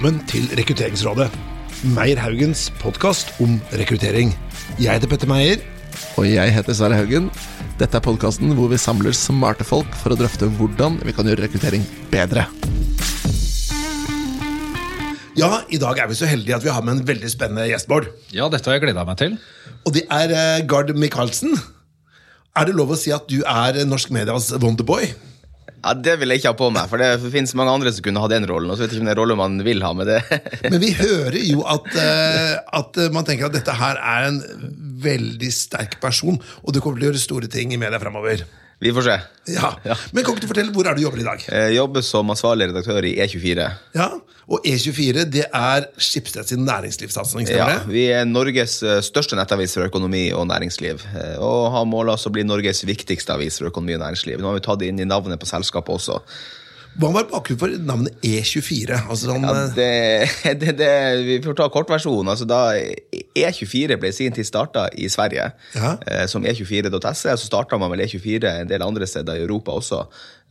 velkommen til Rekrutteringsrådet. Meyer Haugens podkast om rekruttering. Jeg heter Petter Meyer. Og jeg heter Sverre Haugen. Dette er podkasten hvor vi samler smarte folk for å drøfte hvordan vi kan gjøre rekruttering bedre. Ja, i dag er vi så heldige at vi har med en veldig spennende gjest, Bård. Ja, dette har jeg gleda meg til. Og det er eh, Gard Michaelsen. Er det lov å si at du er norsk medias Wonderboy? Ja, Det vil jeg ikke ha på meg, for det finnes mange andre som kunne ha den rollen. Og så vet jeg ikke om det er man vil ha med det. Men vi hører jo at, eh, at man tenker at dette her er en veldig sterk person, og du kommer til å gjøre store ting i media framover. Vi får se. Ja. Men kan ikke du fortelle, hvor er du jobber i dag? Jeg jobber som ansvarlig redaktør i E24. Ja, Og E24 det er Schibsted sin næringslivssatsing, Ja, vi er Norges eh, største nettavis for økonomi og næringsliv. eh, Og har mål oss å bli Norges viktigste avis for økonomi og næringsliv. Nå har vi tatt det inn i navnet på selskapet også. Hva var bakgrunnen for navnet E24? Altså sånn, Ja, eh, det, det, det, vi får ta kortversjonen. Altså, da E24 ble i sin tid starta i Sverige Ja. eh, som E24.se, så starta man vel E24 en del andre steder i Europa også.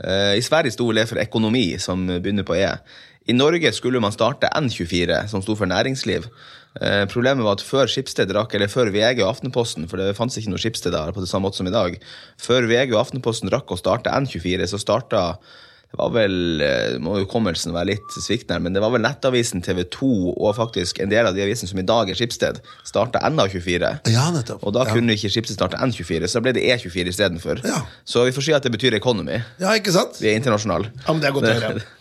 Eh, I Sverige sto det for økonomi, som begynner på E. I Norge skulle man starte N24, som sto for næringsliv. Eh, problemet var at før Skipsted rakk, eller før VG og Aftenposten, for det fantes ikke noe Schibsted der på det samme måte som i dag, før VG og Aftenposten rakk å starte N24, så starta det var vel, eh, må hukommelsen være litt sviktende, men det var vel Nettavisen TV 2 og faktisk en del av de avisene som i dag er Skipsted, starta NA24. Ja, nettopp. Og da Ja. kunne ikke Skipsted starte N24, så da ble det E24 istedenfor. Ja. Så vi får si at det betyr economy. ja, ikke sant? Vi er internasjonale. Ja, men Det er godt å høre.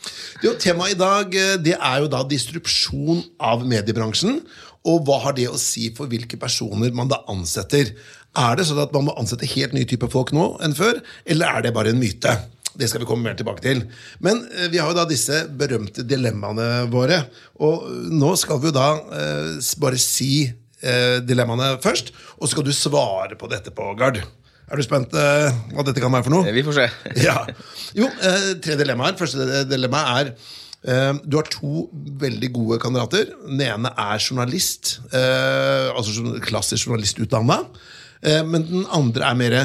Jo, Temaet i dag eh, det er jo da distrupsjon av mediebransjen. Og hva har det å si for hvilke personer man da ansetter? Er det sånn at man må ansette helt nye typer folk nå enn før, eller er det bare en myte? Det skal vi komme mer tilbake til. Men eh, vi har jo da disse berømte dilemmaene våre. Og eh, nå skal vi jo da eh, bare si dilemmaene først, og så skal du svare på dette på Gard. Er du spent eh, hva dette kan være for noe? Vi får se. Ja. Jo, eh, tre dilemmaer. Første dilemma er Du har to veldig gode kandidater. Den ene er journalist, altså klassisk journalistutdanna. Men den andre er mer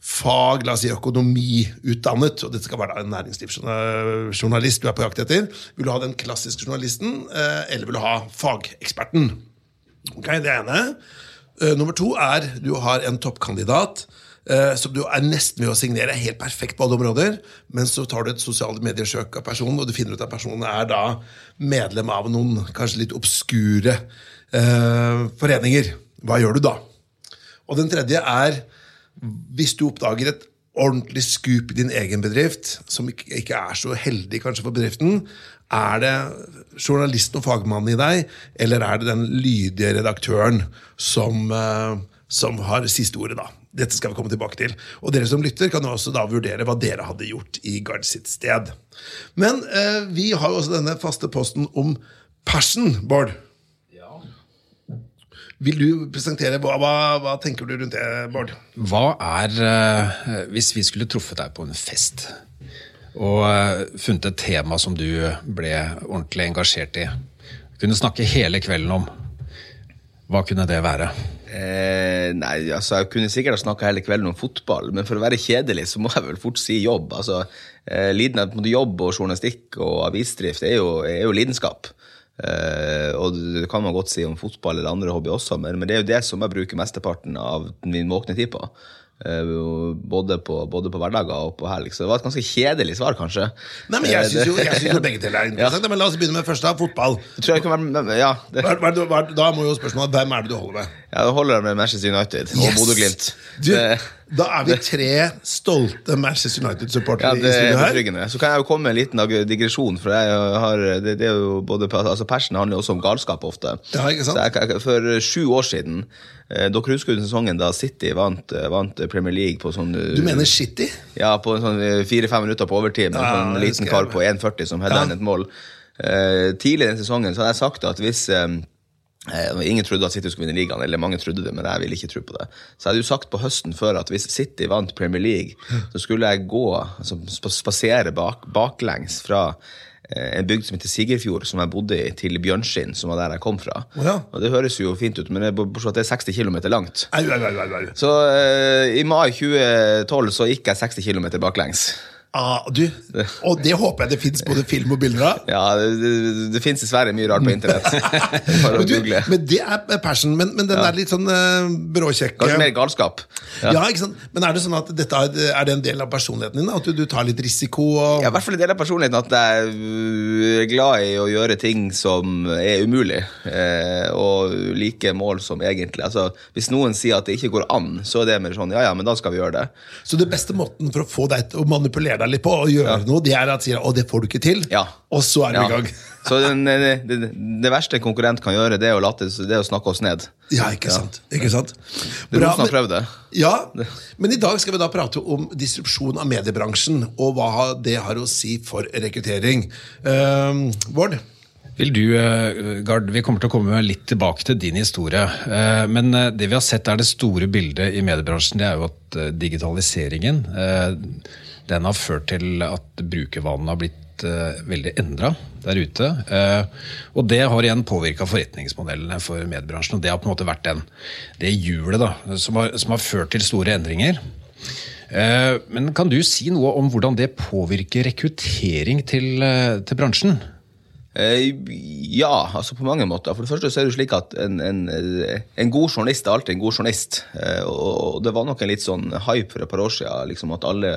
fag, la oss si økonomiutdannet. Og dette skal være da en næringslivsjournalist du er på jakt etter. Vil du ha den klassiske journalisten, eh, eller vil du ha fageksperten? Ok, Det ene. Eh, nummer to er du har en toppkandidat eh, som du er nesten ved å signere. Helt perfekt på alle områder. Men så tar du et sosiale medier-søk av personen, og du finner ut at personen er da medlem av noen kanskje litt obskure eh, foreninger. Hva gjør du da? Og den tredje er hvis du oppdager et ordentlig skup i din egen bedrift, som ikke, er så heldig kanskje for bedriften, er det journalisten og fagmannen i deg, eller er det den lydige redaktøren som, eh, som har siste ordet, da? Dette skal vi komme tilbake til. Og dere som lytter, kan også da vurdere hva dere hadde gjort i Gard sitt sted. Men eh, vi har jo også denne faste posten om passion, Bård. Vil du presentere, hva, hva, hva tenker du rundt det, Bård? Hva er eh, Hvis vi skulle truffet deg på en fest og eh, funnet et tema som du ble ordentlig engasjert i, kunne snakke hele kvelden om, hva kunne det være? Eh, nei, altså Jeg kunne sikkert ha snakka hele kvelden om fotball, men for å være kjedelig så må jeg vel fort si jobb. altså eh, Lidenskap mot Jobb og journalistikk og avisdrift er jo, er jo lidenskap. Eh, og det kan man godt si om fotball eller andre hobbyer også, men, men det er jo det som jeg bruker mesteparten av min våkne tid på. Eh, både, på både på hverdager og på helg. Så det var et ganske kjedelig svar, kanskje. Nei, men Jeg Eh, syns jo, jo begge deler er interessant. Men la oss begynne med første, da, fotball. Tror jeg kan være, ja, da må jo spørsmålet hvem er det du holder med? ja, Da holder med Manchester United og Yes! Bodø-Glimt. Da er vi tre stolte Manchester Ja, United-supportere det i studio her. betryggende. Så kan jeg jo komme med en liten digresjon, for har, det, det er jo både, altså Persen handler jo også om galskap ofte. Ja, ikke sant? Jeg, for sju år siden, eh, dere husker den sesongen da City vant, eh, vant Premier League på sånn eh, Du mener City? Ja, på sånn fire-fem minutter på overtid med en Ja, sånn liten husker kar på 1,40 som hadde Ja. inn et mål. Tidlig i den sesongen så hadde jeg sagt at hvis Ingen trodde at City skulle vinne ligaen, eller mange trodde det, men jeg ville ikke tro på det. Så jeg hadde jo sagt på høsten før at hvis City vant Premier League, så skulle jeg gå, altså sp- spasere bak, baklengs fra eh, en bygd som heter Sigerfjord, som jeg bodde i, til Bjørnskinn, som var der jeg kom fra. Oh ja. Og det høres jo fint ut, men det er det er 60 km langt. Au, au, au. Så uh, i mai 2012 så gikk jeg 60 km baklengs. Ah, du, og det håper jeg det fins både film og bilder av. Ja, det, det, det fins dessverre mye rart på internett. Men, du, men det er passion. Men, men den er litt sånn uh, bråkjekke Kanskje mer galskap. ja. ikke sant? Men er det sånn at dette er, er det en del av personligheten din? At du, du tar litt risiko? Og... Ja, i hvert fall en del av personligheten at jeg er glad i å gjøre ting som er umulig, eh, og like mål som egentlig. Altså, hvis noen sier at det ikke går an, så er det mer sånn ja ja, men da skal vi gjøre det. Så det beste måten for å få deg til å manipulere deg litt på å gjøre noe, det er at sier å, det får du ikke til, Ja. og så er du Ja. i gang. Så den, det, det, det verste en konkurrent kan gjøre, det er å, late, det er å snakke oss ned. Ja, ikke sant. Ikke sant? Bra, men- prøvd det. Ja, men i dag skal vi da prate om distribusjon av mediebransjen, og hva det har å si for rekruttering. Uh, Bård? Vil du, eh, Gard, Vi kommer til å komme litt tilbake til din historie. eh, Men eh, det vi har sett er det store bildet i mediebransjen, det er jo at eh, digitaliseringen eh, den har ført til at brukervanene har blitt eh, veldig endra der ute. Eh, Og det har igjen påvirka forretningsmodellene for mediebransjen. Og det har på en måte vært den, det hjulet da, som har, som har ført til store endringer. Eh, Men kan du si noe om hvordan det påvirker rekruttering til, til bransjen? Eh, ja, altså på mange måter. For det første så er det slik at en, en, en god journalist er alltid en god journalist. Eh, og det var nok en litt sånn hype for et par år siden. Liksom at alle,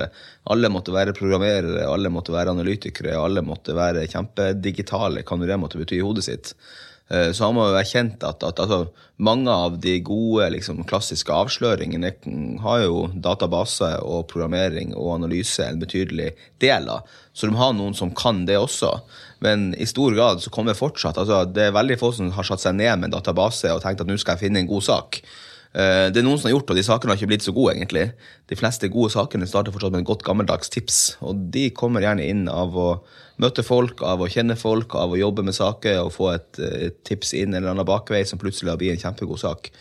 alle måtte være programmerere, alle måtte være analytikere, alle måtte være kjempedigitale, hva nå det måtte bety i hodet sitt. Eh, Så har man jo erkjent at, at altså, mange av de gode liksom, klassiske avsløringene har jo database og programmering og analyse en betydelig del av. Så de har noen som kan det også. Men i stor grad så kommer fortsatt altså, Det er veldig få som har satt seg ned med en database og tenkt at nå skal jeg finne en god sak. Eh, Det er noen som har gjort, og de sakene har ikke blitt så gode, egentlig. De fleste gode sakene starter fortsatt med en godt gammeldags tips, og de kommer gjerne inn av å møte folk, av å kjenne folk, av å jobbe med saker og få et, et tips inn en eller annen bakvei som plutselig har blitt en kjempegod sak.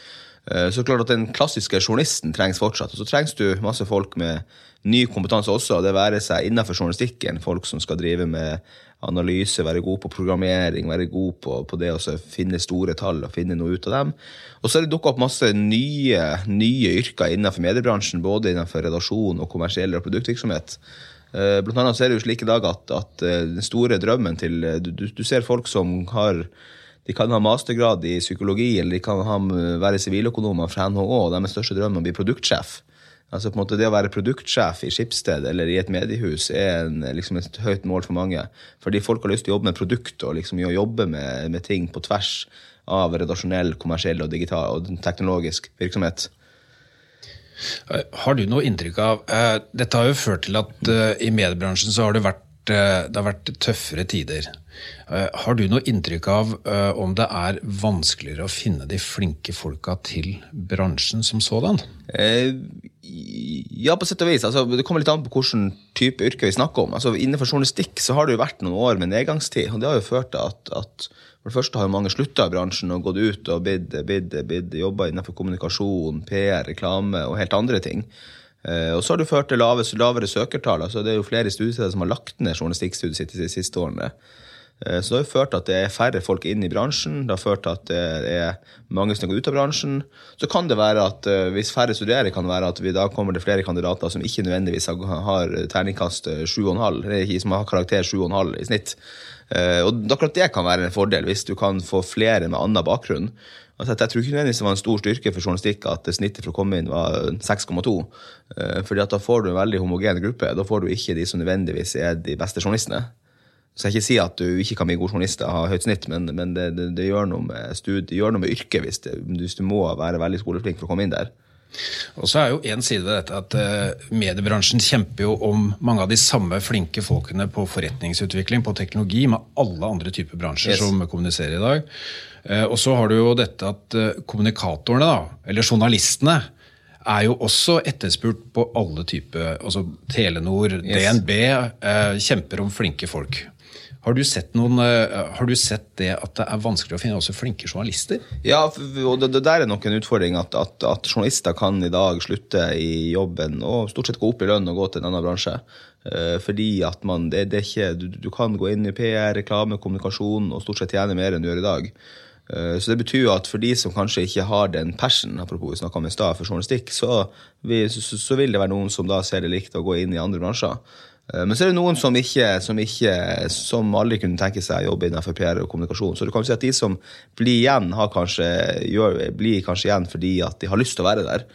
Eh, Så klart at Den klassiske journalisten trengs fortsatt. Og så trengs du masse folk med ny kompetanse også, det være seg innenfor journalistikken. Folk som skal drive med analyse, være god på programmering, være god på, på det å finne store tall og finne noe ut av dem. Og så er det dukka opp masse nye, nye yrker innenfor mediebransjen, både innenfor redaksjon og kommersiell og produktvirksomhet. Eh, Blant annet ser er det jo slik i dag at, at eh, den store drømmen til eh, du, du, du ser folk som har de kan ha mastergrad i psykologi, eller de kan ha, være siviløkonomer fra NHO, og deres største drøm er å bli produktsjef. Altså på en måte Det å være produktsjef i Skipsted eller i et mediehus er en, liksom et høyt mål for mange. Fordi folk har lyst til å jobbe med produkt og liksom jobbe med, med ting på tvers av redaksjonell, kommersiell og digital og teknologisk virksomhet. Eh, Har du noe inntrykk av uh, Dette har jo ført til at uh, i mediebransjen så har det vært, det har vært tøffere tider. Har du noe inntrykk av om det er vanskeligere å finne de flinke folka til bransjen som sådan? Ja, på sett og vis. Altså, det kommer litt an på hvilken type yrke vi snakker om. Altså, innenfor journalistikk så har det jo vært noen år med nedgangstid. og Det har jo ført til at, at for det første har jo mange slutta i bransjen og gått ut og bidd, bidd, bidd, jobba innenfor kommunikasjon, PR, reklame og helt andre ting. Uh, og så har det ført til lave, lavere søkertall. altså Det er jo flere studiesteder som har lagt ned journalistikkstudiet sitt de siste årene. Eh, Så det har ført til at det er færre folk inn i bransjen. Det har ført til at det er mange som går ut av bransjen. Så kan det være at eh, hvis færre studerer, kan det være at vi da kommer det flere kandidater som ikke nødvendigvis har, terningkast eh, 7,5, eller som har karakter 7,5 i snitt. Eh, Og akkurat det kan være en fordel, hvis du kan få flere med annen bakgrunn. Altså, jeg tror ikke nødvendigvis det var en stor styrke for journalistikk at snittet for å komme inn var 6,2. Eh, Fordi at da får du en veldig homogen gruppe. Da får du ikke de som nødvendigvis er de beste journalistene. Så jeg ikke si at du ikke kan bli god journalist og ha høyt snitt, men, men det, det, det, gjør noe med studie, gjør noe med yrket hvis, hvis du må være veldig skoleflink for å komme inn der. Og så er jo en side ved dette at eh, mediebransjen kjemper jo om mange av de samme flinke folkene på forretningsutvikling, på teknologi, med alle andre typer bransjer Yes. som kommuniserer i dag. Eh, og så har du jo dette at eh, kommunikatorene, da, eller journalistene, er jo også etterspurt på alle typer Altså Telenor, Yes. DNB kjemper om flinke folk. Har du, noen, eh, har du sett det at det er vanskelig å finne også flinke journalister? Ja, og det, det der er nok en utfordring at, at, at journalister kan i dag slutte i jobben og stort sett gå opp i lønn og gå til en annen bransje. Eh, fordi at man, det, det ikke, du, du kan gå inn i PR, reklame, kommunikasjon og stort sett tjene mer enn du gjør i dag. Eh, Så det betyr at for de som kanskje ikke har den passion, apropos vi om i sted, for journalistikk, så, vi, så, så vil det være noen som da ser det likt å gå inn i andre bransjer. Eh, Men så er det noen som ikke, som ikke som aldri kunne tenke seg å jobbe innenfor PR og kommunikasjon. Så du kan si at de som blir igjen, kanskje, gjør, blir kanskje igjen fordi at de har lyst til å være der.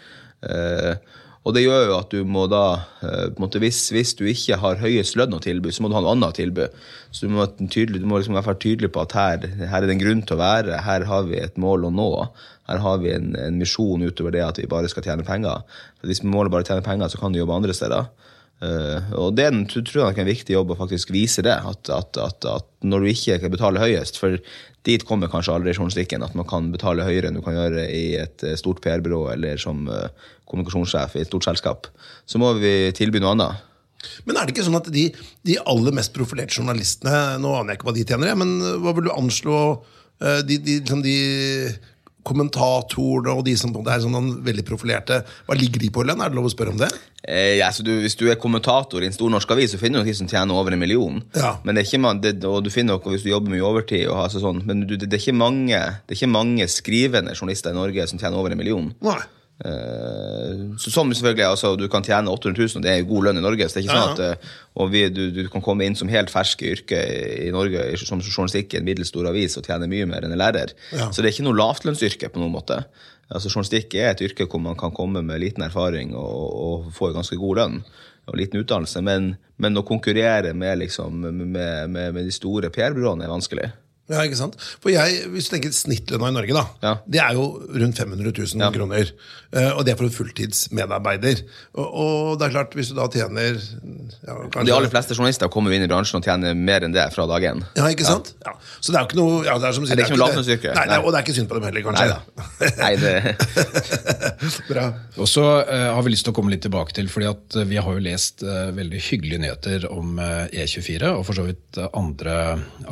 Eh, og det gjør jo at du må da eh, måte, hvis, hvis du ikke har høyest lønn å tilby, så må du ha noe annet å tilby. Så du må, tydelig, du må liksom være tydelig på at her, her er det en grunn til å være, her har vi et mål å nå. Her har vi en, en misjon utover det at vi bare skal tjene penger. For hvis målet bare tjene penger, så kan du jobbe andre steder. Eh, og det tror jeg er en viktig jobb å faktisk vise det. At, at, at, at når du ikke kan betale høyest, for dit kommer kanskje aldri journalistikken, at man kan betale høyere enn du kan gjøre i et eh, stort PR-byrå eller som uh, kommunikasjonssjef i et stort selskap, så må vi tilby noe annet. Men er det ikke sånn at de, de aller mest profilerte journalistene Nå aner jeg ikke hva de tjener, men hva vil du anslå de, de, liksom de kommentatorene og de som er sånn veldig profilerte, hva ligger de på i lønn? Er det lov å spørre om det? Eh, ja, så du, hvis du er kommentator i en stor norsk avis, så finner du noen som tjener over en million. Ja. Men det er ikke, man- det, og du finner noe hvis du jobber mye overtid. Og, altså sånn, men du, det, er ikke mange, det er ikke mange skrivende journalister i Norge som tjener over en million. Nei. Eh, som selvfølgelig, altså, Du kan tjene 800 000, og det er god lønn i Norge. så det er ikke sånn at eh, og vi, du, du kan komme inn som helt fersk i yrket i, i Norge som journalistikk i en middels stor avis og tjene mye mer enn en lærer. Ja. Så det er ikke noe lavtlønnsyrke på noen måte. Altså Journalistikk er et yrke hvor man kan komme med liten erfaring og, og få ganske god lønn og liten utdannelse, men, men å konkurrere med, liksom, med, med, med de store PR-byråene er vanskelig. Ja, ikke sant? For jeg, Hvis du tenker snittlønna i Norge, da, Ja. det er jo rundt 500 000 Ja. kroner. Eh, og det er for en fulltidsmedarbeider. Og, og det er klart, hvis du da tjener ja, kanskje, De aller fleste journalister kommer inn i bransjen og tjener mer enn det fra dag én. Ja, ikke sant? Ja. Så det er jo ikke noe ja, det er som sier, Det er ikke noe lavlønnsyrke. Nei, nei, Nei. Og det er ikke synd på dem heller, Nei kanskje. da. Nei, det, Bra. Og så uh, har vi lyst til å komme litt tilbake til, fordi at eh, vi har jo lest uh, veldig hyggelige nyheter om uh, E24, og for så vidt andre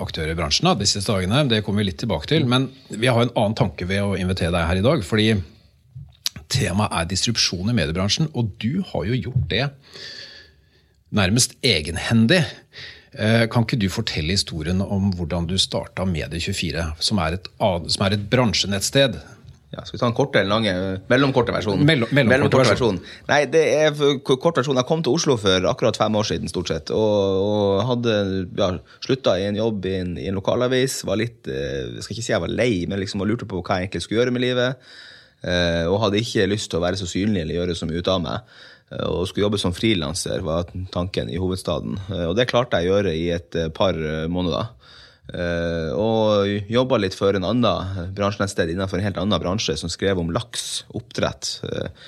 aktører i bransjen da, disse dagene. Det kommer vi litt tilbake til. Men vi har en annen tanke ved å invitere deg her i dag. fordi temaet er distribusjon i mediebransjen, og du har jo gjort det nærmest egenhendig. Eh, Kan ikke du fortelle historien om hvordan du starta Medie24, som er et, som er et bransjenettsted? Ja, skal vi ta en korte eller lange? Mellomkorte versjon. Mellom- mellomkorte versjon. Nei, det er kort versjon. Jeg kom til Oslo for akkurat fem år siden, stort sett. Og, og hadde ja, slutta i en jobb i en, i en lokalavis. Var litt eh, Jeg skal ikke si jeg var lei, men liksom og lurte på hva jeg egentlig skulle gjøre med livet. Eh, og hadde ikke lyst til å være så synlig eller gjøre så mye ut av meg. Eh, og skulle jobbe som frilanser, var tanken i hovedstaden. Og det klarte jeg å gjøre i et par måneder. Eh, og jobba litt for en annen bransjenettsted innenfor en helt annen bransje som skrev om laks, oppdrett. Eh,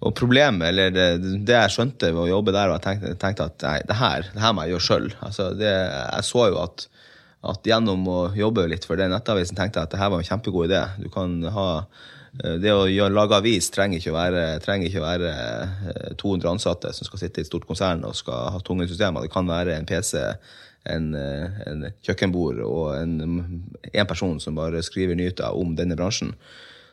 og problemet, eller det, det jeg skjønte ved å jobbe der, og jeg tenkte, tenkte at nei, det her, det her må jeg gjøre sjøl. Altså, jeg så jo at, at gjennom å jobbe litt for den nettavisen tenkte jeg at det her var en kjempegod idé. Du kan ha eh, det å gjøre, lage avis trenger ikke å være, trenger ikke å være eh, 200 ansatte som skal sitte i et stort konsern og skal ha tunge systemer. Det kan være en PC, en, eh, en kjøkkenbord og en, en person som bare skriver nyheter om denne bransjen.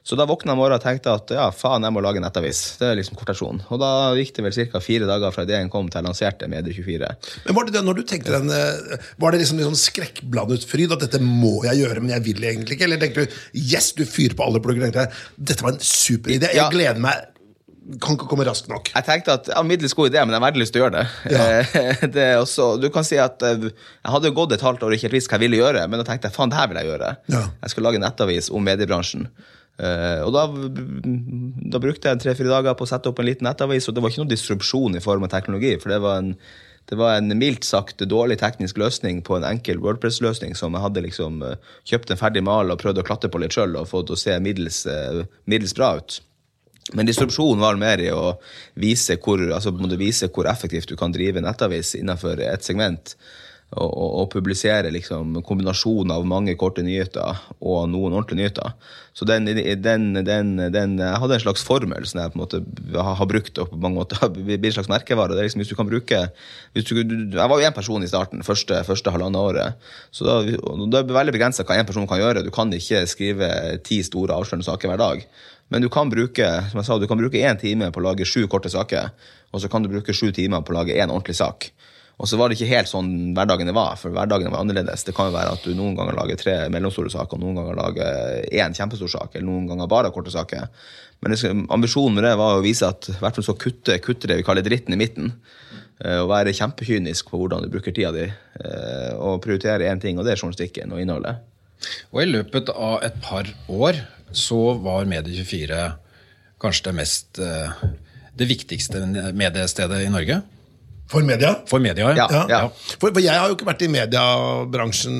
Så da våkna jeg og tenkte at ja, faen, jeg må lage nettavis. Det er liksom kortasjon. Og da gikk det vel ca. fire dager fra ideen kom til jeg lanserte Medie24. Men var det det når du tenkte den eh, Var det liksom liksom skrekkblandet fryd at dette må jeg gjøre, men jeg vil egentlig ikke? Eller tenkte du yes, du fyrer på alle plugger? Dette var en super idé. Jeg gleder meg. Kan ikke komme raskt nok. Jeg tenkte at ja, middels god idé, men jeg har veldig lyst til å gjøre det. Ja. det er også, du kan si at eh, Jeg hadde jo gått et halvt år og ikke helt visst hva jeg ville gjøre, men da tenkte jeg faen, det her vil jeg gjøre. Ja. Jeg skulle lage en nettavis om mediebransjen. Eh, og da, da brukte jeg tre-fire dager på å sette opp en liten nettavis, og det var ikke noen disrupsjon i form av teknologi, for det var en det var en mildt sagt dårlig teknisk løsning på en enkel Wordpress-løsning som jeg hadde liksom eh, kjøpt en ferdig mal og prøvd å klatte på litt sjøl og fått å se middels, middels bra ut. Men distrupsjonen var mer i å vise hvor, altså, vise hvor effektivt du kan drive nettavis innenfor et segment. Og, og, og publisere liksom kombinasjonen av mange korte nyheter og noen ordentlige nyheter. Så den, den, den, den Jeg hadde en slags formel som jeg på en måte har, brukt og på mange måter blitt en slags merkevare. Det er liksom, hvis du kan bruke du, Jeg var jo én person i starten, første, første halvannet året. Så da, det er veldig begrensa hva én person kan gjøre. Du kan ikke skrive ti store avslørende saker hver dag. Men du kan bruke som jeg sa, du kan bruke én time på å lage sju korte saker, og så kan du bruke sju timer på å lage én ordentlig sak. Og så var det ikke helt sånn hverdagen det var, for hverdagen var annerledes. Det kan jo være at du noen ganger lager tre mellomstore saker, og noen ganger lager én kjempestor sak, eller noen ganger bare korte saker. Men ambisjonen med det var å vise at i hvert fall så kutte, kutte det vi kaller dritten i midten. Eh, og være kjempekynisk på hvordan du bruker tida di. eh, Og prioritere én ting, og det er journalistikken og innholdet. Og i løpet av et par år så var Medie24 kanskje det mest eh, Det viktigste mediestedet i Norge. For media? For media, Ja, Ja. ja. For, for jeg har jo ikke vært i mediebransjen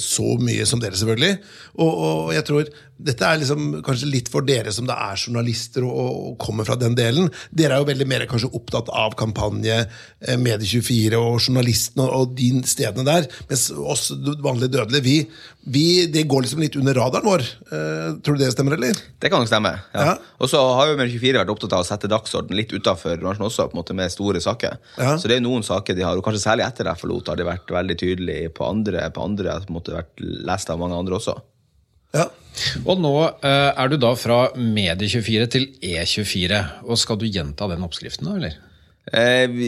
så mye som dere, selvfølgelig. Og, og jeg tror dette er liksom kanskje litt for dere som da er journalister og, og kommer fra den delen. Dere er jo veldig mer kanskje opptatt av kampanje, eh, Medie24 og journalisten og, og de stedene der. Mens oss vanlige dødelige, vi, vi, det går liksom litt under radaren vår. Eh, tror du det stemmer, eller? Det kan nok stemme. Ja. Ja. Og så har jo Medie24 vært opptatt av å sette dagsorden litt utafor bransjen også, på en måte med store saker. Ja. Så det er noen saker de har, og kanskje særlig etter jeg forlot, har de vært veldig tydelige på andre, på andre på en måte vært lest av mange andre også. Ja. Og nå eh, er du da fra Medie24 til E24. Og skal du gjenta den oppskriften, da, eller? Eh,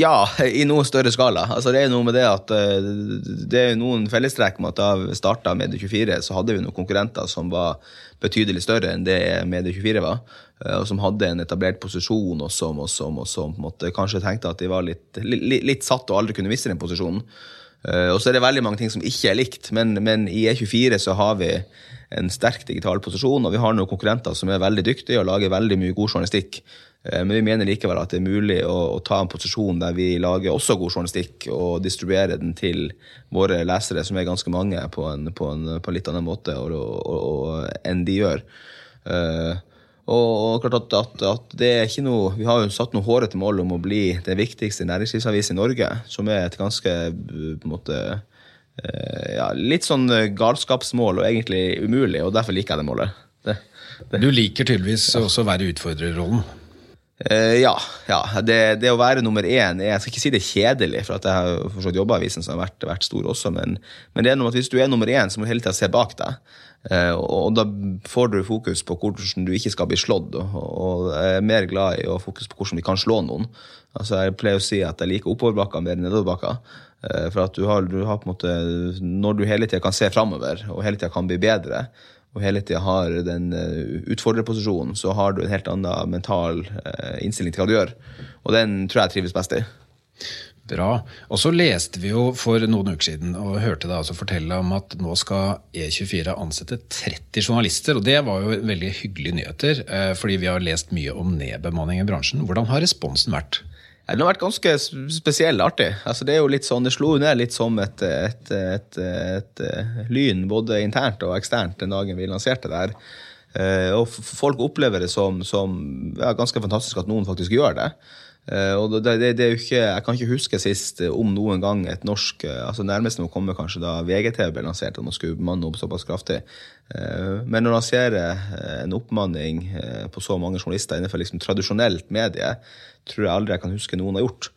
ja, i noe større skala. Altså, det er noe med det at eh, det er noen fellestrekk med at da vi starta Medie24, så hadde vi noen konkurrenter som var betydelig større enn det Medie24 var. Og som hadde en etablert posisjon, og som, og som, og som måte, kanskje tenkte at de var litt, litt, litt satt og aldri kunne miste den posisjonen. Eh, Og så er det veldig mange ting som ikke er likt, men, men i E24 så har vi en sterk digital posisjon, og vi har noen konkurrenter som er veldig dyktige og lager veldig mye god journalistikk. Eh, Men vi mener likevel at det er mulig å, å ta en posisjon der vi lager også god journalistikk og distribuere den til våre lesere, som er ganske mange, på en, på en, på en litt annen måte og, og, og, enn de gjør. Eh, og, klart at, at, at det er ikke noe Vi har jo satt noe hårete mål om å bli den viktigste næringslivsavisen i Norge, som er et ganske på en måte eh, ja, litt sånn galskapsmål og egentlig umulig, og derfor liker jeg det målet. Det, det. Du liker tydeligvis også å være utfordrerrollen. Eh, ja. ja. Det, det å være nummer én er Jeg skal ikke si det er kjedelig, for at jeg har forstått jobba i avisen som har vært, vært stor også, men, men det er noe at hvis du er nummer én, så må du hele tida se bak deg. Eh, og, da får du fokus på hvordan du ikke skal bli slått, og, jeg er mer glad i å fokus på hvordan vi kan slå noen. Altså Jeg pleier å si at jeg liker oppoverbakker mer enn nedoverbakker. Eh, for at du har, du har på en måte Når du hele tida kan se framover, og hele tida kan bli bedre, og hele tida har den uh, utfordrerposisjonen, så har du en helt annen mental eh, innstilling til hva du gjør. Og den tror jeg trives best i. Bra. Og så leste vi jo for noen uker siden og hørte deg altså fortelle om at nå skal E24 ansette 30 journalister. Og det var jo veldig hyggelige nyheter, eh, fordi vi har lest mye om nedbemanning i bransjen. Hvordan har responsen vært? Den har vært ganske spesiell artig. Altså, det er jo litt sånn, det slo ned litt som et, et, et, et, et lyn, både internt og eksternt, den dagen vi lanserte det her. Eh, og folk opplever det som, som ja, ganske fantastisk at noen faktisk gjør det. Eh, og det, det, det er jo ikke, Jeg kan ikke huske sist eh, om noen gang et norsk eh, altså Nærmest må komme kanskje da VGTV ble lansert, at man skulle bemanne opp såpass kraftig. Men å lansere en oppmanning på så mange journalister innenfor liksom tradisjonelt medie, tror jeg aldri jeg kan huske noen har gjort.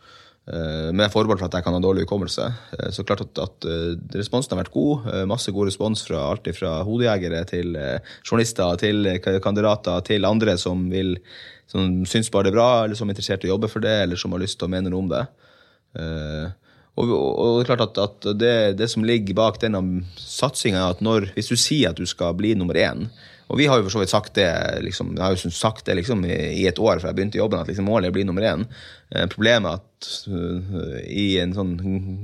Eh, Med forbehold for at jeg kan ha dårlig hukommelse. Eh, Så klart at, at eh, responsen har vært god. Masse god respons fra alt fra hodejegere til journalister til kandidater til andre som vil som syns bare det er bra, eller som er interessert i å jobbe for det, eller som har lyst til å mene noe om det. Og, og, det er klart at, at det, det som ligger bak denne satsinga, er at når, hvis du sier at du skal bli nummer én Og vi har jo for så vidt sagt det liksom, jeg har jo sagt det liksom, i, i et år før jeg begynte i jobben, at liksom, målet er å bli nummer én. Eh, problemet at uh, i en sånn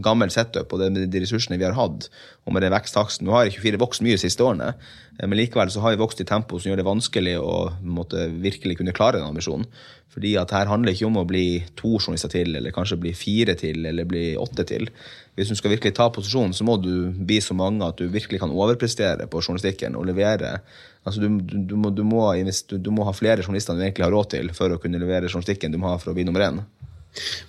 gammel setup og det, med de ressursene vi har hatt, og med den veksttaksten Nå har 24 vokst mye de siste årene, eh, men likevel så har vi vokst i tempo som gjør det vanskelig å måtte, virkelig kunne klare den ambisjonen. Fordi at her handler ikke om å bli to journalister til, eller kanskje bli fire til, eller bli åtte til. Hvis du skal virkelig ta posisjonen, så må du bli så mange at du virkelig kan overprestere på journalistikken og levere. Altså du, du, du, må, må, du må ha flere journalister enn du egentlig har råd til for å kunne levere journalistikken du må ha for å bli nummer én.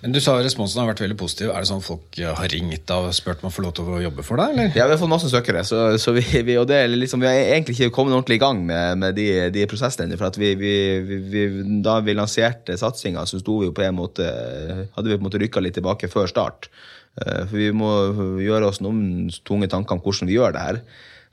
Men du sa responsen har vært veldig positiv. Er det sånn folk eh, har ringt og spurt om å få lov til å jobbe for deg? Ja, vi har fått masse søkere, så, så vi, vi, og det liksom, vi har egentlig ikke kommet ordentlig i gang med, med de, de prosessene. For vi, vi, da vi lanserte satsinga, så sto vi jo på en måte Hadde vi på en måte rykka litt tilbake før start. Eh, For vi må gjøre oss noen tunge tanker om hvordan vi gjør det her.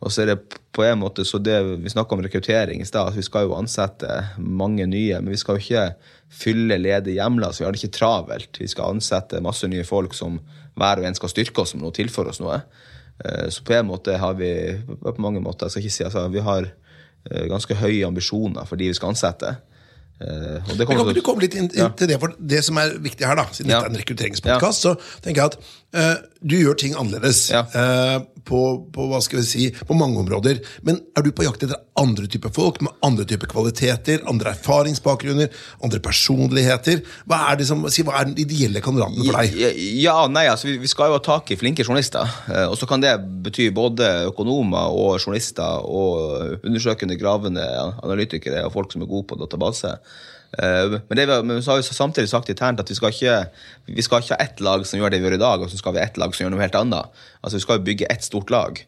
Og så er det på en måte så det Vi snakka om rekruttering i stad. Vi skal jo ansette mange nye, men vi skal jo ikke fylle ledige hjemler, så vi har det ikke travelt. Vi skal ansette masse nye folk som hver og en skal styrke oss med noe, tilføre oss noe. Eh, Så på en måte har vi på mange måter, jeg skal ikke si, altså, vi har eh, ganske høye ambisjoner for de vi skal ansette. Eh, og det kommer kan ikke du komme litt inn, inn Ja. til det, for det som er viktig her, da, siden Ja. dette er en rekrutteringspodkast, så tenker jeg at du gjør ting annerledes Ja. eh, på, på, hva skal vi si, på mange områder. Men er du på jakt etter andre typer folk med andre typer kvaliteter, andre erfaringsbakgrunner, andre personligheter? Hva er, det som, si, hva er den ideelle kandidaten for deg? Ja, ja, nei, altså vi, vi skal jo ha tak i flinke journalister. Eh, og så kan det bety både økonomer og journalister og undersøkende, gravende analytikere og folk som er gode på database. Eh, men, det, men så har vi samtidig sagt internt at vi skal ikke vi skal ikke ha ett lag som gjør det vi gjør i dag, og så skal vi ha ett lag som gjør noe helt annet. Altså Vi skal jo bygge ett stort lag.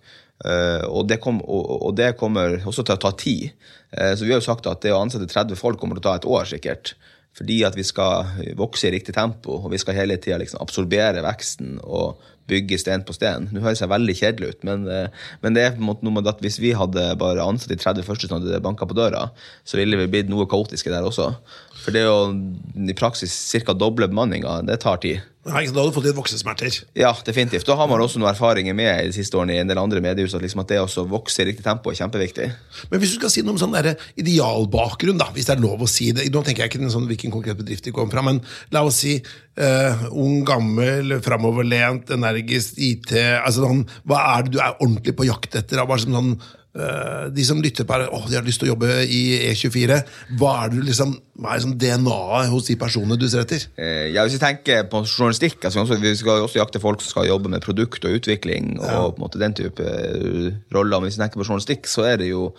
Eh, og, det kom, og det kommer også til å ta tid. Eh, så vi har jo sagt at det å ansette 30 folk kommer til å ta et år, sikkert. Fordi at vi skal vokse i riktig tempo, og vi skal hele tida liksom absorbere veksten og bygge sten på sten. Nå høres jeg veldig kjedelig ut, men, eh, men det er på en måte noe med at hvis vi hadde bare ansatt de 30 første som hadde banka på døra, så ville vi blitt noe kaotiske der også. For det å i praksis ca. doble bemanninga, det tar tid. Nei, da hadde du fått litt voksesmerter. Ja, definitivt. Da har man også noen erfaringer med i de siste årene i en del andre mediehus at, liksom at det å vokse i riktig tempo er kjempeviktig. Men hvis du skal si noe om sånn der idealbakgrunn, da, hvis det er lov å si det Nå tenker jeg ikke sånn, hvilken konkret bedrift de kommer fra, men la oss si eh, ung, gammel, framoverlent, energisk, IT altså sånn, Hva er det du er ordentlig på jakt etter? da? Bare sånn, sånn, de som lytter på her, åh, de har lyst til å jobbe i E24. Hva er det liksom, hva er liksom DNA-et hos de personene du ser etter? Eh, Ja, hvis vi tenker på journalistikk, altså, vi skal også jakte folk som skal jobbe med produkt og utvikling og på en måte den type eh, roller. Men hvis vi tenker på journalistikk, så er det jo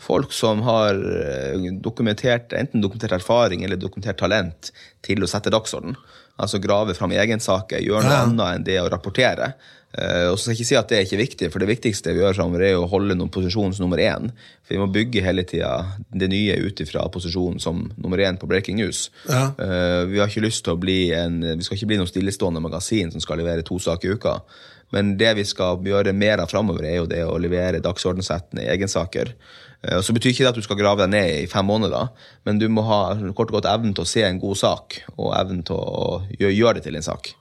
folk som har eh, dokumentert, enten dokumentert erfaring eller dokumentert talent til å sette dagsorden. Altså grave fram egensaker, gjøre noe Ja. annet enn det å rapportere. Eh, og så skal jeg ikke si at det er ikke viktig, for det viktigste vi gjør framover, er å holde noen posisjon som nummer én. For vi må bygge hele tida det nye ut ifra posisjonen som nummer én på breaking news. Ja. Eh, vi har ikke lyst til å bli en, vi skal ikke bli noen stillestående magasin som skal levere to saker i uka. Men det vi skal gjøre mer av framover, er jo det å levere dagsordensettende egensaker. Eh, og så betyr ikke det at du skal grave deg ned i fem måneder, men du må ha kort og godt evnen til å se en god sak, og evnen til å gjøre det til en sak.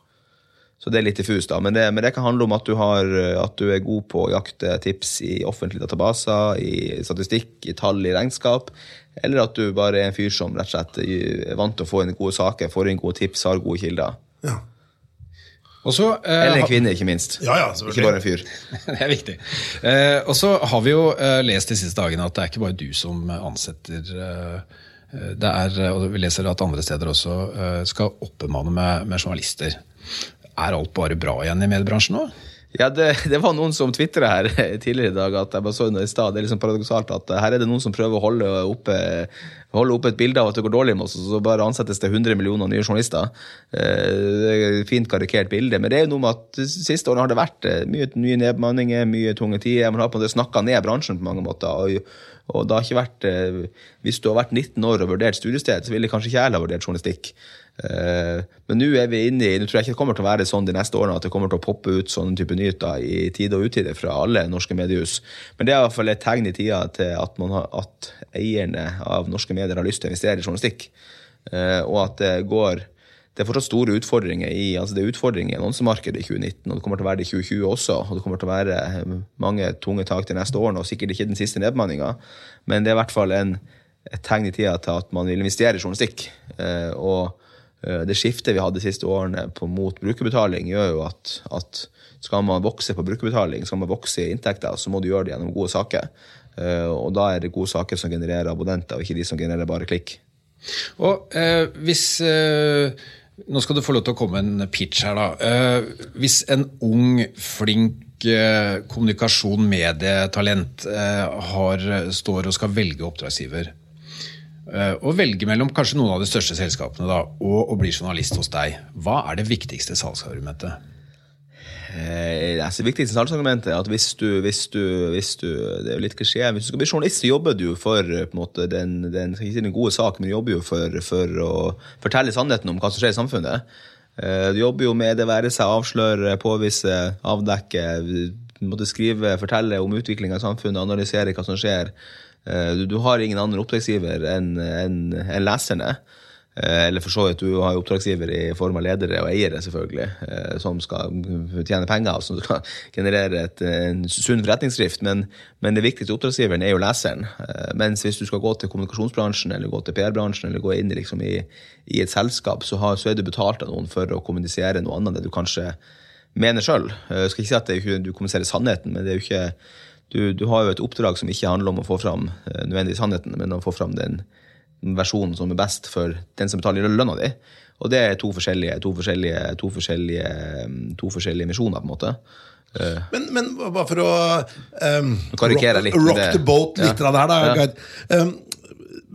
Så det er litt diffust, da. Men det, men det kan handle om at du, har, at du er god på å jakte tips i offentlige databaser, i statistikk, i tall, i regnskap. Eller at du bare er en fyr som rett og slett er vant til å få inn gode saker, får inn gode tips, har gode kilder. Ja, Også, eh, Eller en kvinne, ikke minst. ja, ja Ikke bare en fyr. Det er viktig. Eh, og så har vi jo eh, lest de siste dagene at det er ikke bare du som ansetter eh, det er, og Vi leser at andre steder også eh, skal oppbemanne med, med journalister. Er alt bare bra igjen i mediebransjen nå? Ja, det, det var noen som tvitra her tidligere i dag at jeg bare så det i stad. Det er liksom paradoksalt at her er det noen som prøver å holde oppe, holde oppe et bilde av at det går dårlig med oss, og så bare ansettes det 100 millioner nye journalister. Eh, Det er et fint karikert bilde, men det er jo noe med at de siste årene har det vært eh, mye nye nedbemanninger, mye tunge tider. Man har på en måte snakka ned bransjen på mange måter. og og det har ikke vært, eh, Hvis du har vært 19 år og vurdert studiested, så ville kanskje ikke jeg ha vurdert journalistikk. Eh, Men nå er vi inne i, nå tror jeg ikke det kommer til å være sånn de neste årene at det kommer til å poppe ut sånne type nyheter i tide og utide fra alle norske mediehus. Men det er i hvert fall et tegn i tida til at, man har, at eierne av norske medier har lyst til å investere i journalistikk. Eh, Og at det går det er fortsatt store utfordringer i altså det er utfordringer i annonsemarkedet i 2019, og det kommer til å være det i 2020 også. Og det kommer til å være eh, mange tunge tak de neste årene, og sikkert ikke den siste nedbemanninga. Men det er i hvert fall en, et tegn i tida til at man vil investere i journalistikk. Og det skiftet vi hadde de siste årene på, mot brukerbetaling, gjør jo at, at skal man vokse på brukerbetaling, skal man vokse i inntekter, så må du gjøre det gjennom gode saker. Eh, og da er det gode saker som genererer abonnenter, og ikke de som genererer bare klikk. Og eh, hvis eh, Nå skal du få lov til å komme en pitch her, da. Eh, hvis en ung, flink eh, kommunikasjon, medietalent eh, har, står og skal velge oppdragsgiver, eh, og velge mellom kanskje noen av de største selskapene da, og å bli journalist hos deg, hva er det viktigste salgsargumentet? Eh, altså, det viktigste salgsargumentet er at hvis du, hvis du, hvis du Det er jo litt klisjé. Hvis du skal bli journalist, så jobber du for eh, måte, den, den, den gode sak, men du jobber jo for, for å fortelle sannheten om hva som skjer i samfunnet. Eh, du jobber jo med det være seg avsløre, påvise, avdekke, måtte skrive, fortelle om utviklinga i samfunnet, analysere hva som skjer. Eh, du, du har ingen annen oppdragsgiver enn en, en leserne. Eh, Eller for så vidt, du har oppdragsgiver i form av ledere og eiere, selvfølgelig, eh, som skal tjene penger og som skal generere et, en sunn forretningsdrift. Men, men det viktigste oppdragsgiveren er jo leseren. Mens hvis du skal gå til kommunikasjonsbransjen eller gå til PR-bransjen eller gå inn liksom, i, i et selskap, så, har, så er du betalt av noen for å kommunisere noe annet enn det du kanskje mener sjøl. Skal ikke si at du kommuniserer sannheten, men det er jo ikke du, du har jo et oppdrag som ikke handler om å få fram eh, nødvendigvis sannheten, men å få fram den versjonen som er best for den som betaler lønna di. Og det er to forskjellige, to forskjellige, to forskjellige, to forskjellige misjoner, på en måte. Eh, Men, men bare for å um, rock, rock the boat litt Ja. av det her, da, Ja. Um,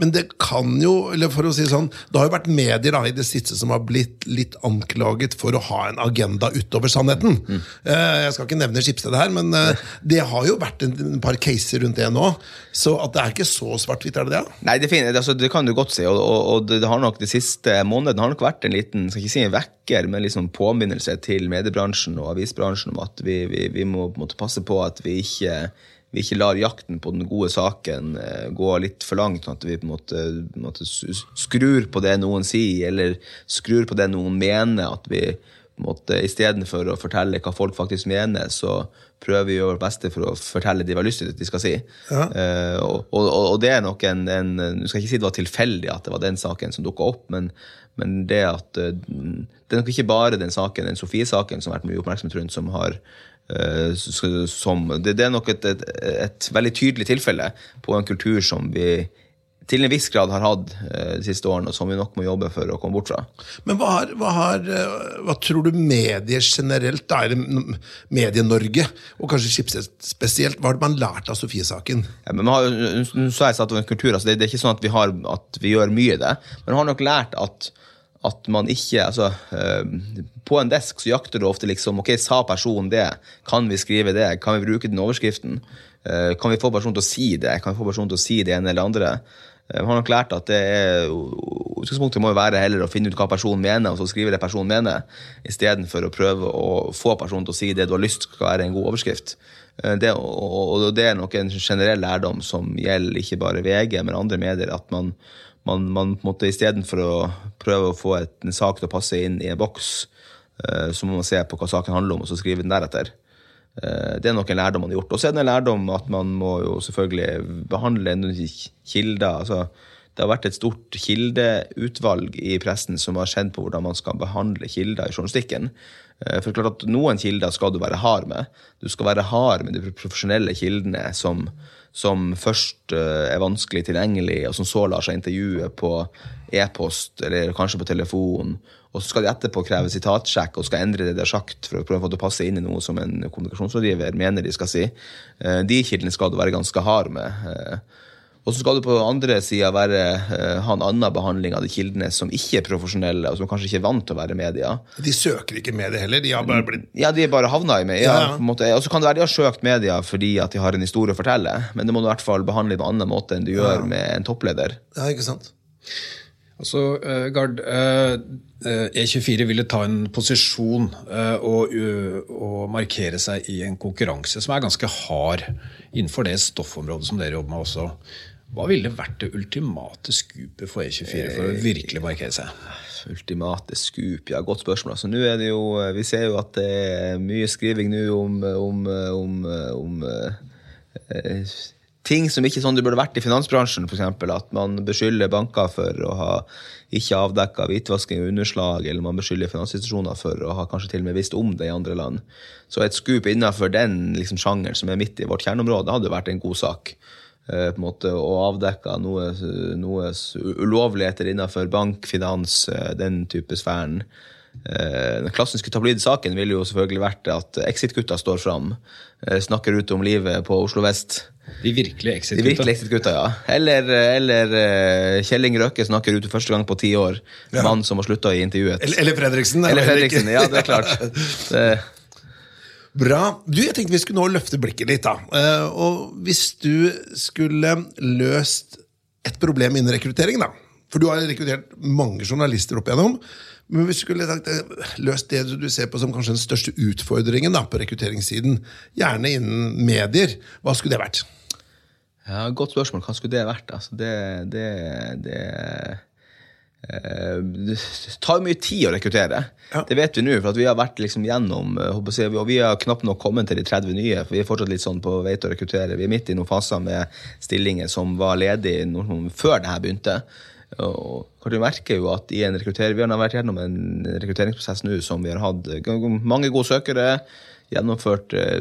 men det kan jo, eller for å si sånn, det har jo vært medier da, i det siste som har blitt litt anklaget for å ha en agenda utover sannheten. Mm. Jeg skal ikke nevne Skipsstedet her, men eh, det har jo vært en, par caser rundt det nå. Så at det er ikke så svart-hvitt, er det det? Nei, det, finner, altså, det kan du godt si. Og, og, og det, har nok de siste månedene har nok vært en liten skal ikke si en vekker, men liksom påminnelse til mediebransjen og avisbransjen om at vi, vi, vi må måte passe på at vi ikke, vi ikke lar jakten på den gode saken eh, gå litt for langt. sånn At vi på en måte, måte skrur på det noen sier, eller skrur på det noen mener. At vi på en måte, istedenfor å fortelle hva folk faktisk mener, så prøver vi å gjøre vårt beste for å fortelle det vi har lyst til at de skal si. Eh, og, og, og det er nok en, en Du skal ikke si det var tilfeldig at det var den saken som dukka opp, men, men det at uh, Det er nok ikke bare den saken, den Sofie-saken som har vært mye oppmerksomhet rundt, som har som, det, det er nok et, et, et veldig tydelig tilfelle på en kultur som vi til en viss grad har hatt eh, de siste årene, og som vi nok må jobbe for å komme bort fra. Men hva, har, hva, har, eh, hva tror du medier generelt, da, eller Medie-Norge, og kanskje Schibsted spesielt, hva har man lært av Sofie-saken? Ja, men man har, Nå sa jeg at det en kultur, altså det, det er ikke sånn at vi, har, at vi gjør mye i det, men man har nok lært at, at man ikke altså, eh, På en desk så jakter du ofte liksom Ok, sa personen det? Kan vi skrive det? Kan vi bruke den overskriften? Eh, kan vi få personen til å si det? Kan vi få personen til å si det ene eller andre? Eh, Man har nok lært at det er, utgangspunktet må jo være heller å finne ut hva personen mener, og så skrive det personen mener, istedenfor å prøve å få personen til å si det du har lyst skal være en god overskrift. Det, og, og det er nok en generell lærdom som gjelder ikke bare VG, men andre medier. At man, man, man på en måte istedenfor å prøve å få et, en sak til å passe inn i en boks, eh, så må man se på hva saken handler om, og så skrive den deretter. Eh, Det er nok en lærdom man har gjort. Og så er det en lærdom at man må jo selvfølgelig behandle kilder. altså det har vært et stort kildeutvalg i pressen som har kjent på hvordan man skal behandle kilder i journalistikken. Eh, For klart at Noen kilder skal du være hard med. Du skal være hard med de profesjonelle kildene som, som først eh, er vanskelig tilgjengelig, og som så lar seg intervjue på e-post eller kanskje på telefon. Og så skal de etterpå kreve sitatsjekk og skal endre det de har sagt for å prøve å få det passe inn i noe som en kommunikasjonsrådgiver mener de skal si. Eh, De kildene skal du være ganske hard med. Og så skal du på andre sida være, eh, ha en annen behandling av de kildene som ikke er profesjonelle, og som kanskje ikke er vant til å være media. De søker ikke medie heller, de har bare blitt Ja, de er bare havna i media. Ja, Ja, ja. Og så kan det være de har søkt media fordi at de har en historie å fortelle, men det må du i hvert fall behandle på en annen måte enn du gjør med en toppleder. Ja, ikke sant? Altså, uh, Gard, uh, eh, E24 ville ta en posisjon uh, og, uh, og markere seg i en konkurranse som er ganske hard innenfor det stoffområdet som dere jobber med også. Hva ville vært det ultimate skupet for E24 for å virkelig markere seg? Ultimate scoop, ja, godt spørsmål. Altså, nå er det jo, vi ser jo at det er mye skriving nå om, om, om, om eh, ting som ikke sånn det burde vært i finansbransjen, f.eks. At man beskylder banker for å ha ikke avdekka hvitvasking og underslag, eller man beskylder finansinstitusjoner for å ha kanskje til og med visst om det i andre land. Så et skup innenfor den liksom, sjangeren som er midt i vårt kjerneområde, hadde vært en god sak. Eh, på en måte Å avdekke noe, noe ulovligheter innenfor bank, finans, eh, den type sfæren. Eh, Den klassiske tabloidsaken ville jo selvfølgelig vært at Exit-gutta står fram, eh, snakker ut om livet på Oslo vest. De virkelige De exit-gutta. Exit-gutta, ja. Eller, eller Kjelling Røkke snakker ut for første gang på ti år. Ja. Mann som har slutta i intervjuet. Eller, eller Fredriksen. Eller eller Fredriksen, ja, det er klart. Det, Bra. Du, jeg tenkte vi skulle nå løfte blikket litt. da. Eh, og hvis du skulle løst et problem innen rekruttering, da. For du har rekruttert mange journalister opp igjennom. Men hvis du skulle eh, løst det du ser på som kanskje den største utfordringen da, på rekrutteringssiden, gjerne innen medier, hva skulle det vært? Ja, Godt spørsmål. Hva skulle det vært? Altså, det, det, det Det tar mye tid å rekruttere. Ja. Det vet vi nå, for vi har vært liksom gjennom eh, Og vi har knapt nok kommet til de 30 nye, for vi er fortsatt litt sånn på vei til å rekruttere. Vi er midt i noen faser med stillinger som var ledige før det her begynte. Og du merker jo at i en rekrutter, Vi har vært gjennom en rekrutteringsprosess nå som vi har hatt eh, mange gode søkere. Gjennomført eh,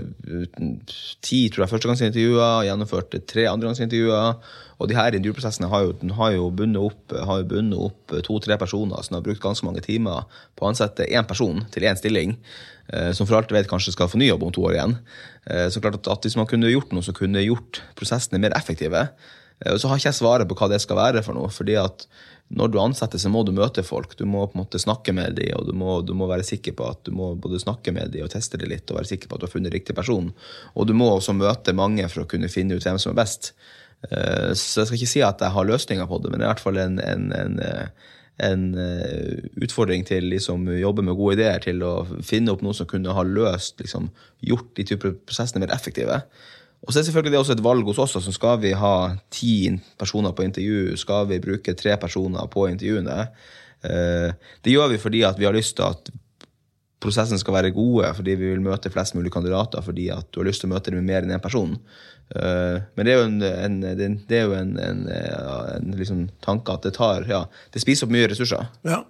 ti tror jeg, førstegangsintervjuer, gjennomført tre andregangsintervjuer. Og de her intervjuprosessene har jo, har jo bundet opp, har jo bundet opp to-tre personer som har brukt ganske mange timer på å ansette én person til én stilling. eh, Som for alt jeg vet kanskje skal få ny jobb om to år igjen. Eh, Så klart at, Hvis man kunne gjort noe som kunne gjort prosessene mer effektive, eh, så har ikke jeg svaret på hva det skal være for noe. fordi at når du ansetter, så må du møte folk. Du må på en måte snakke med dem, og du må, du må være sikker på at du må både snakke med dem og teste det litt, og være sikker på at du har funnet riktig person. Og du må også møte mange for å kunne finne ut hvem som er best. Eh, Så jeg skal ikke si at jeg har løsninger på det, men det er i hvert fall en, en, en, eh, en eh, utfordring til de som jobber med gode ideer, til å finne opp noe som kunne ha løst, liksom, gjort de typer prosessene mer effektive. Og så er selvfølgelig det også et valg hos oss. altså Skal vi ha ti personer på intervju? Skal vi bruke tre personer på intervjuene? Eh, Det gjør vi fordi vi har lyst til at prosessen skal være gode, fordi vi vil møte flest mulig kandidater fordi at du har lyst til å møte dem med mer enn én person. Eh, Men det er jo en, en, er jo en, en, en liksom tanke at det tar ja, Det spiser opp mye ressurser. Ja,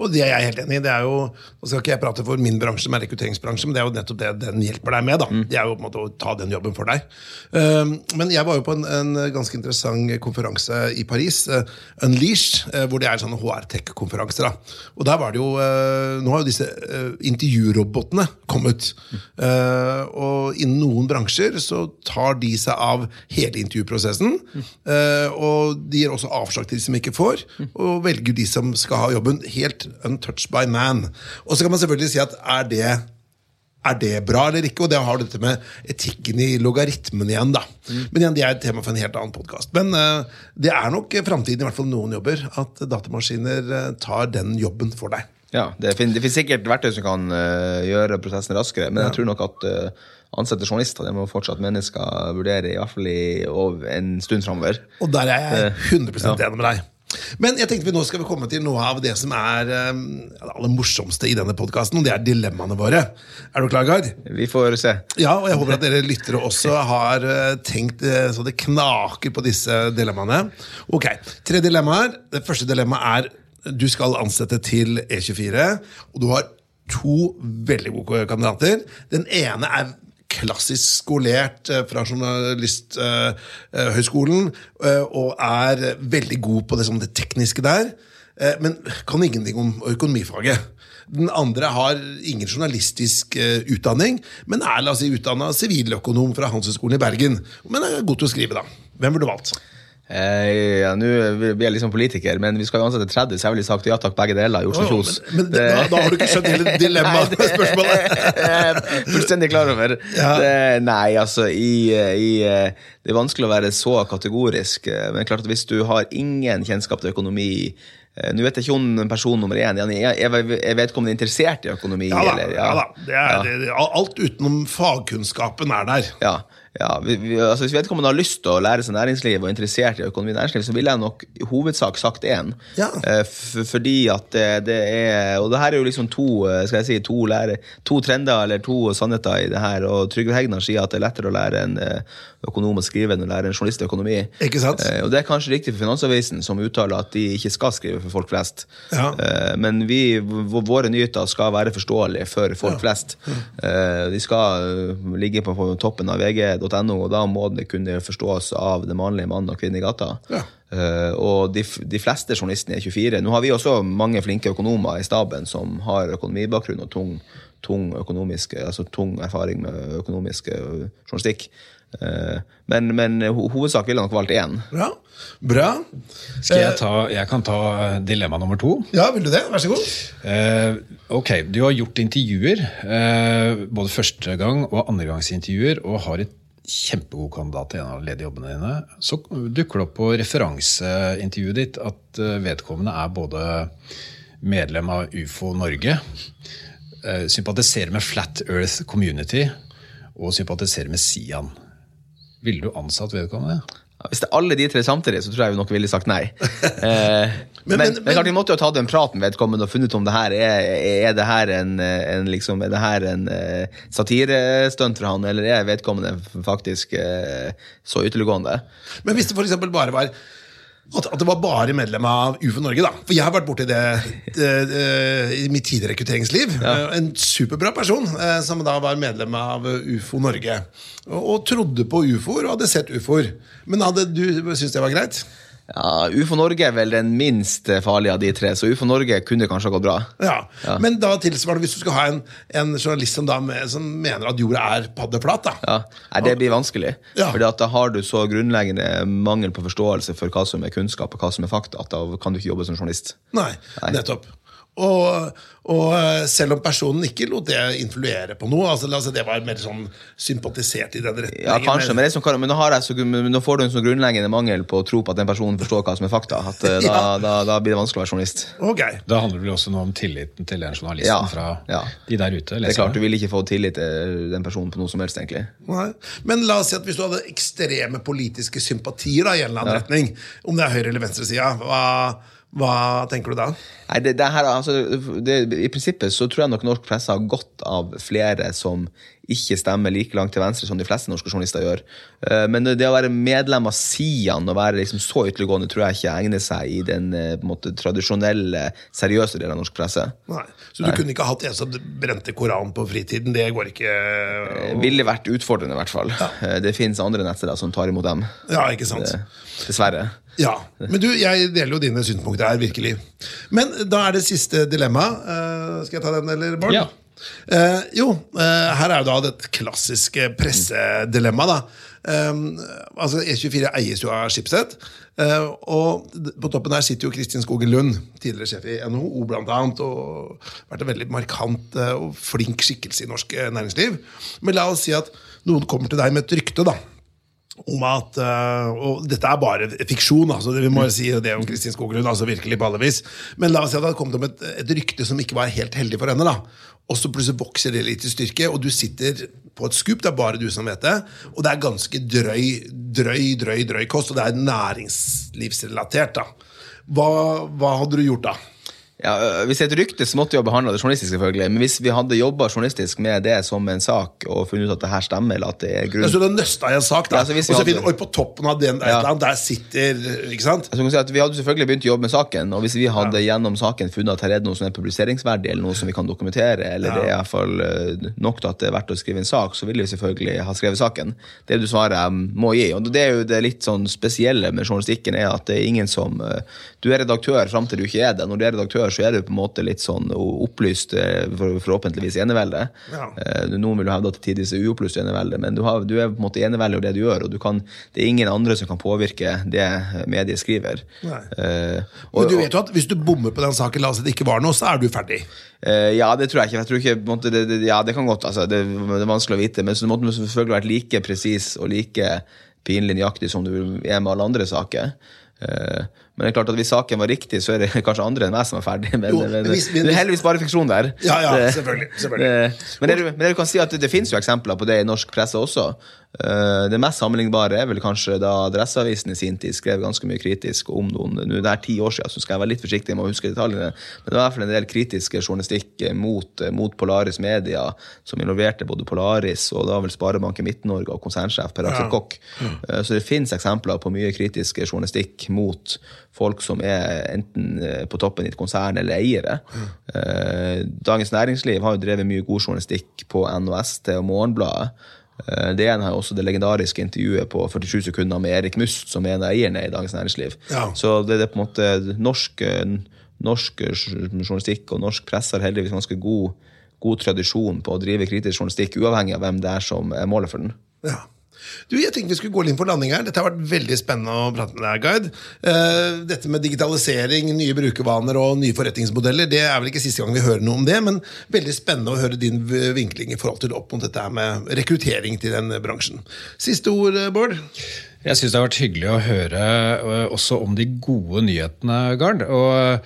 og det er jeg helt enig i. Det er jo, Nå skal ikke jeg prate for min bransje, som er rekrutteringsbransje, men det er jo nettopp det den hjelper deg med. da. Det er jo på en måte å ta den jobben for deg. Um, men jeg var jo på en, en ganske interessant konferanse i Paris, uh, Unleash, hvor det er sånne HR-tech-konferanser. da. Og der var det jo, Nå har jo disse intervjurobotene kommet. Mm. og innen noen bransjer så tar de seg av hele intervjuprosessen. uh, og de gir også avslag til de som ikke får, og velger de som skal ha jobben, helt untouched by man. Og så kan man selvfølgelig si at er det er det bra eller ikke? Og det har dette med etikken i logaritmen igjen. da. Men igjen, det er et tema for en helt annen podkast. Men uh, det er nok framtiden, i hvert fall noen jobber, at datamaskiner eh, tar den jobben for deg. Ja, Det finnes, det finnes sikkert verktøy som kan uh, gjøre prosessen raskere, men jeg tror nok at ansatte journalister det må fortsatt mennesker vurdere, i hvert fall i en stund framover. Og der er jeg Eh, 100% enig med deg. Men jeg tenkte vi nå skal vi komme til noe av det som er um, det aller morsomste i denne podkasten, og det er dilemmaene våre. Er du klar, Gard? Vi får se. Ja, og jeg håper at dere lyttere også har uh, tenkt uh, så det knaker på disse dilemmaene. Ok, Tre dilemmaer. Det første dilemmaet er du skal ansette til E24, og du har to veldig gode kandidater. Den ene er klassisk skolert eh, fra Journalisthøgskolen eh, og er veldig god på det, som det tekniske der, eh, men kan ingenting om økonomifaget. Den andre har ingen journalistisk eh, utdanning, men er la oss si, utdanna siviløkonom fra Handelshøyskolen i Bergen. Men er god til å skrive, da. Hvem ville du valgt? Eh, ja, Nå blir jeg liksom politiker, men vi skal jo ansette 30, så jeg ville sagt ja takk, begge deler. Gjort som oh, kjos. men men da, da har du ikke skjønt hele dilemmaspørsmålet. Fullstendig klar over. Ja. Det, nei, altså i, i, Det er vanskelig å være så kategorisk. eh, Men klart at hvis du har ingen kjennskap til økonomi eh, Nå vet jeg ikke om person nummer én om du er interessert i økonomi. Ja da. eller, Ja, da. Det er, det, alt utenom fagkunnskapen er der. Ja, ja vi, vi, altså Hvis vedkommende har lyst til å lære seg næringsliv og er interessert i økonomi og næringsliv, så ville jeg nok i hovedsak sagt én. Ja. Eh, fordi at det, det er Og det her er jo liksom to eh, skal jeg si, to, lære, to trender eller to sannheter i det her. Og Trygve Hegnar sier at det er lettere å lære en økonom å skrive når det er en journalist i økonomi. Ikke sant? Eh, og det er kanskje riktig for Finansavisen, som uttaler at de ikke skal skrive for folk flest. Ja. Eh, men vi, våre nyheter skal være forståelige for folk flest. Eh, de skal eh, ligge på, på toppen av vg.no, og da må det kunne forstås av den vanlige mann og kvinne i gata. Ja. Uh, og de, de fleste journalistene er 24. Nå har vi også mange flinke økonomer i staben som har økonomibakgrunn og tung, tung, altså tung erfaring med økonomisk eh, journalistikk. Eh, men, men ho hovedsak ville jeg nok valgt én. Bra. Bra. Skal jeg, ta, jeg kan ta eh, dilemma nummer to. Ja, vil du det? Vær så god. Eh, ok, du har gjort intervjuer, eh, både første gang og andregangsintervjuer, og har et kjempegod kandidat til en av de ledige jobbene dine. Så dukker det opp på referanseintervjuet ditt at eh, vedkommende er både medlem av UFO Norge, eh, sympatiserer med Flat Earth Community og sympatiserer med Sian. Ville du ansatt vedkommende? Hvis det er alle de tre samtidig, så tror jeg vi nok ville sagt nei. Eh, men, men, men- klart, vi måtte jo ha tatt en prat med vedkommende og funnet ut om det her er, er det her en, en, liksom, er det her en uh, satirestunt fra han, eller er vedkommende faktisk uh, så ytterliggående? Men hvis det eksempel bare var at, at det var bare medlem av UFO Norge, da. For jeg har vært borti det, det, det i mitt tidligere rekrutteringsliv. Ja. En superbra person eh, som da var medlem av UFO Norge. Og, og trodde på ufoer og hadde sett ufoer. Men hadde du syntes det var greit? Ja, UFO Norge er vel den minst farlige av de tre, så UFO Norge kunne kanskje gått bra. Ja. Ja. Men da tilsvarende, hvis du skal ha en, en journalist som, da, med, som mener at jorda er paddeflat, da. Ja, Nei, Det blir vanskelig. Ja. At Da har du så grunnleggende mangel på forståelse for hva som er kunnskap og hva som er fakta, at da kan du ikke jobbe som journalist. Nei, Nei. nettopp. Og, og eh, selv om personen ikke lot det influere på noe, altså, altså det var mer sånn sympatisert i den retningen. Ja, kanskje, men, det som, men, nå har jeg så, men nå får du en sånn grunnleggende mangel på å tro på at den personen forstår hva som er fakta. At, eh, da, Ja. da, da blir det vanskelig å være journalist. Okay. Da handler det vel også noe om tilliten til den journalisten Ja, fra ja. de der ute. Det er klart, Du vil ikke få tillit til den personen på noe som helst, egentlig. Nei. Men la oss si at hvis du hadde ekstreme politiske sympatier da, i en eller annen retning, om det er høyre- eller venstresida, hva, tenker du da? Nei, det, det her, altså, det, I prinsippet så tror jeg nok norsk presse har godt av flere som ikke stemmer like langt til venstre som de fleste norske journalister gjør. Eh, Men det å være medlem av Sian og være liksom så ytterliggående tror jeg ikke egner seg i den eh, måte, tradisjonelle, seriøse delen av norsk presse. Nei. Så du kunne ikke hatt en som brente Koranen på fritiden? Det går ikke Det ville vært utfordrende, i hvert fall. Ja. Det finnes andre nettsteder som tar imot dem. Ja, ikke sant? Det- Dessverre. Ja, Men du, jeg deler jo dine synspunkter her, virkelig. Men da er det siste dilemma. Uh, skal jeg ta den, eller, Bård? Ja. Uh, jo, uh, her er jo da det klassiske pressedilemmaet, da. Um, altså E24 eies jo av Schibsted. Uh, og på toppen her sitter jo Kristin Skogen Lund, tidligere sjef i NHO annet, og vært en veldig markant og flink skikkelse i norsk næringsliv. Men la oss si at noen kommer til deg med et rykte, da om at øh, Og dette er bare fiksjon, altså, det vi må si det om Kristin Skoglund. altså virkelig på alle vis Men la oss si at det hadde kommet om et, et rykte som ikke var helt heldig for henne. da Og så plutselig vokser det litt i styrke, og du sitter på et skup. Det er bare du som vet det. Og det er ganske drøy, drøy, drøy, drøy kost, og det er næringslivsrelatert. da hva, hva hadde du gjort da? Ja, hvis det er et rykte, så måtte vi ha behandla det journalistisk, selvfølgelig. Men hvis vi hadde jobba journalistisk med det som en sak, og funnet ut at det her stemmer, eller at det er grunn Så du nøsta i en sak, da Ja, og så hadde- finner Oi, på toppen av den der, Ja. der sitter Ikke sant? Altså, kan si at vi hadde selvfølgelig begynt å jobbe med saken, og hvis vi hadde gjennom saken funnet at her er det noe som er publiseringsverdig, eller noe som vi kan dokumentere, eller det er i hvert fall øh, nok til at det er verdt å skrive en sak, så ville vi selvfølgelig ha skrevet saken. Det er det svaret jeg må gi. Og det er jo det litt sånn spesielle med journalistikken, er at det er ingen som Du er redaktør fram til du ikke er det. Når du er redaktør, så er du på en måte litt sånn opplyst, øh, for, forhåpentligvis enevelde. Ja. Eh, Noen vil jo hevde at det tidvis er uopplyst enevelde, men du, har, du er på en måte enevelde i det du gjør, og du kan, det er ingen andre som kan påvirke det mediet skriver. Nei. Eh, og, Men du vet jo at hvis du bommer på den saken, la oss si det ikke var noe, så er du ferdig. Uh, ja, det tror jeg ikke. Jeg tror ikke måte, det, det, ja, det kan godt, altså, det, det er vanskelig å vite. Men så måtte man selvfølgelig vært like presis og like pinlig nøyaktig som du er med alle andre saker. Eh, men det er klart at hvis saken var riktig, så er det kanskje andre enn meg som er ferdig. Men, Jo, men, hvis- men det er heldigvis bare fiksjon der. Ja, ja, Det- selvfølgelig, selvfølgelig. men, det, du- men det du kan si at det, det finnes jo eksempler på det i norsk presse også. Eh, det mest sammenlignbare er vel kanskje da Adresseavisen i sin tid skrev ganske mye kritisk om noen Nå det er ti år siden, så skal jeg være litt forsiktig med å huske detaljene. Men det var i hvert fall en del kritiske journalistikk eh, mot, eh, mot Polaris Media, som involverte både Polaris og da vel Sparebanken Midt-Norge og konsernsjef Per Aksel Ja. Kokk. Eh, Så det finnes eksempler på mye kritisk journalistikk mot folk som er enten eh, på toppen i et konsern eller eiere. Mm. Dagens Næringsliv har jo drevet mye god journalistikk på NOS og Morgenbladet. Eh, Det har også det legendariske intervjuet på 47 sekunder med Erik Must, som er en av eierne i Dagens Næringsliv. Ja. Så det, er på en måte norsk, norsk journalistikk og norsk presse har heldigvis ganske god, god tradisjon på å drive kritisk journalistikk, uavhengig av hvem det er som er målet for den. Ja. Du, jeg tenkte vi skulle gå inn for landing her. Dette har vært veldig spennende å prate med deg, Guide. Eh, dette med digitalisering, nye brukervaner og nye forretningsmodeller, det er vel ikke siste gang vi hører noe om det, men veldig spennende å høre din vinkling i forhold til opp mot dette med rekruttering til den bransjen. Siste ord, eh, Bård? Jeg syns det har vært hyggelig å høre ø, også om de gode nyhetene, Gard. Og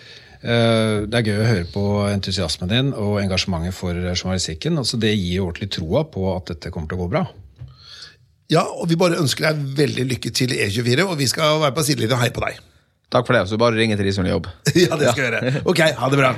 det er gøy å høre på entusiasmen din og engasjementet for journalistikken. Altså, det gir ordentlig troa på at dette kommer til å gå bra. Ja, og vi bare ønsker deg veldig lykke til i E24, og vi skal være på sidelinjen og heie på deg. Takk for det. Så bare ringe til de som vil jobbe. Ja, det skal vi gjøre. Ok, ha det bra.